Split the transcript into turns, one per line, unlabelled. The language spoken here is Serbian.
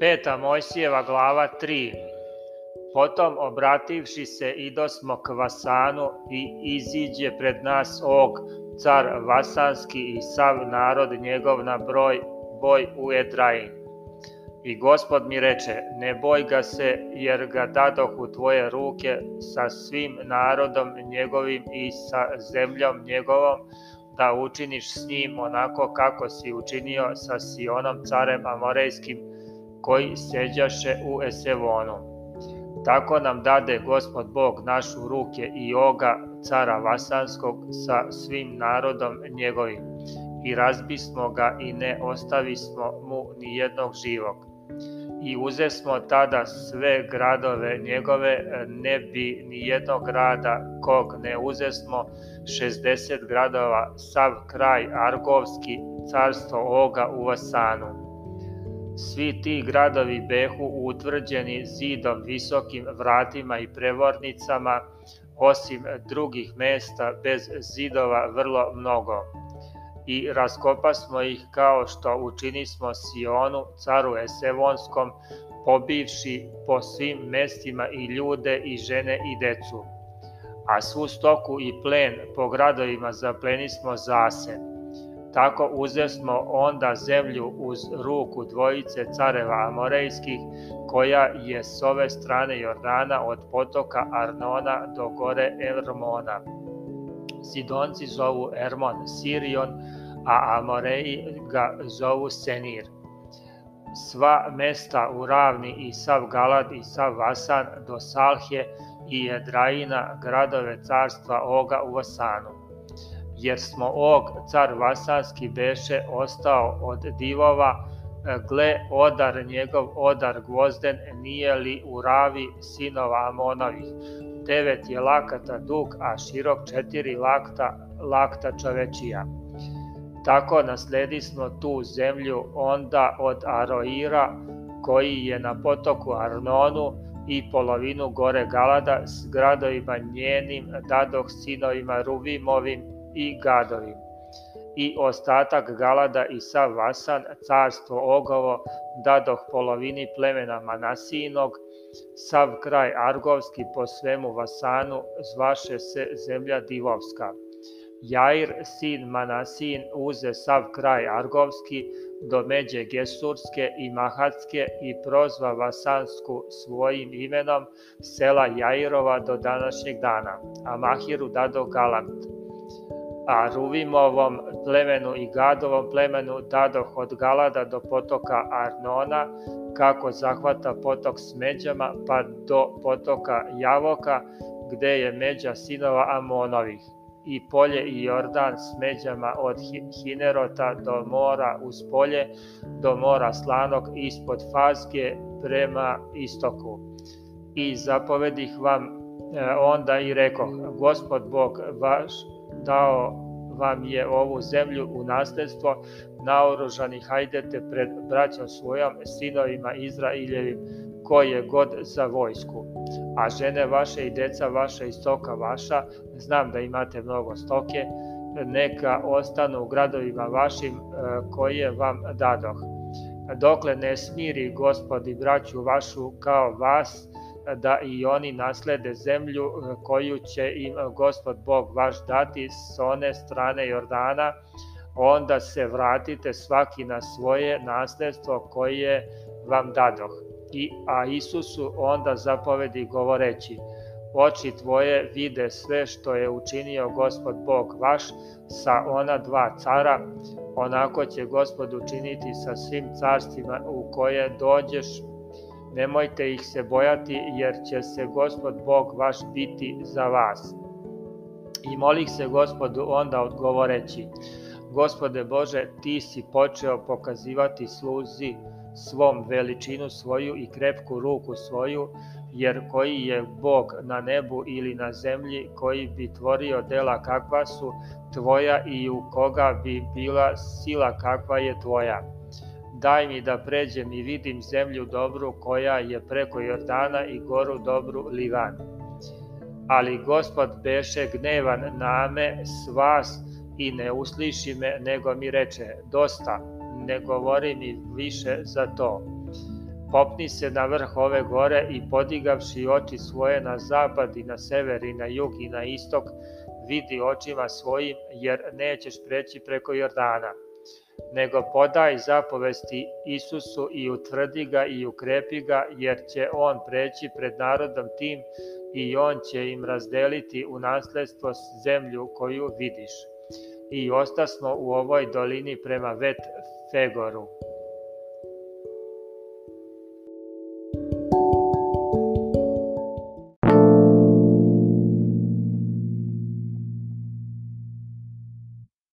Peta Mojsijeva glava 3 Potom obrativši se idosmo k Vasanu i iziđe pred nas Og, car Vasanski i sav narod njegov na broj boj u Edrain. I gospod mi reče, ne boj ga se, jer ga dadoh u tvoje ruke sa svim narodom njegovim i sa zemljom njegovom, da učiniš s njim onako kako si učinio sa Sionom carem Amorejskim, koji seđaše u Esevonu. Tako nam dade gospod Bog naš u ruke i oga cara Vasanskog sa svim narodom njegovim i razbismo ga i ne ostavismo mu ni jednog živog. I uzesmo tada sve gradove njegove, ne bi ni jednog grada kog ne uzesmo, 60 gradova, sav kraj Argovski, carstvo oga u Vasanu Svi ti gradovi behu utvrđeni zidom visokim vratima i prevornicama, osim drugih mesta bez zidova vrlo mnogo. I raskopasmo ih kao što učinismo Sionu, caru Esevonskom, pobivši po svim mestima i ljude i žene i decu. A svu stoku i plen po gradovima zaplenismo zase Tako uzesmo onda zemlju uz ruku dvojice careva Amorejskih, koja je s ove strane Jordana od potoka Arnona do gore Ermona. Sidonci zovu Ermon Sirion, a Amoreji ga zovu Senir. Sva mesta u ravni i sav Galad i sav Vasan do Salhje i Edraina, gradove carstva Oga u Vasanu jer smo Og, car Vasanski, beše ostao od divova, e, gle, odar njegov, odar gvozden, nije li u ravi sinova Amonovih. Devet je lakata dug, a širok četiri lakta, lakta čovečija. Tako nasledismo tu zemlju onda od Aroira, koji je na potoku Arnonu, i polovinu gore Galada s gradovima njenim dadoh sinovima Ruvimovim i Gadovi. I ostatak Galada i sav Vasan, carstvo Ogovo, dadoh polovini plemena Manasinog, sav kraj Argovski po svemu Vasanu, zvaše se zemlja Divovska. Jair, sin Manasin, uze sav kraj Argovski, do međe Gesurske i Mahatske i prozva Vasansku svojim imenom sela Jairova do današnjeg dana, a Mahiru dado Galant a Ruvimovom plemenu i Gadovom plemenu dadoh od Galada do potoka Arnona, kako zahvata potok s međama, pa do potoka Javoka, gde je međa sinova Amonovih, i polje i Jordan s međama od Hinerota do mora uz polje, do mora Slanog ispod Fazge prema istoku. I zapovedih vam e, onda i rekoh, Gospod Bog vaš dao vam je ovu zemlju u nasledstvo, naoružani hajdete pred braćom svojom, sinovima Izraeljevim, koje god za vojsku. A žene vaše i deca vaša i stoka vaša, znam da imate mnogo stoke, neka ostanu u gradovima vašim e, koje vam dadoh. Dokle ne smiri gospodi braću vašu kao vas, da i oni naslede zemlju e, koju će im gospod Bog vaš dati s one strane Jordana, onda se vratite svaki na svoje nasledstvo koje vam dadoh. I, a Isusu onda zapovedi govoreći, oči tvoje vide sve što je učinio gospod Bog vaš sa ona dva cara, onako će gospod učiniti sa svim carstvima u koje dođeš Nemojte ih se bojati, jer će se gospod Bog vaš biti za vas. I molih se gospodu onda odgovoreći, Gospode Bože, ti si počeo pokazivati sluzi svom veličinu svoju i krepku ruku svoju, jer koji je Bog na nebu ili na zemlji, koji bi tvorio dela kakva su tvoja i u koga bi bila sila kakva je tvoja Daj mi da pređem i vidim zemlju dobru koja je preko Jordana i goru dobru Livan. Ali gospod beše gnevan na me s vas i ne usliši me, nego mi reče, dosta, ne govori mi više za to. popni se na vrh ove gore i podigavši oči svoje na zapad i na sever i na jug i na istok, vidi očima svojim, jer nećeš preći preko Jordana. Nego podaj zapovesti Isusu i utvrdi ga i ukrepi ga, jer će on preći pred narodom tim i on će im razdeliti u nasledstvo zemlju koju vidiš. I ostasmo u ovoj dolini prema Vet Fegoru.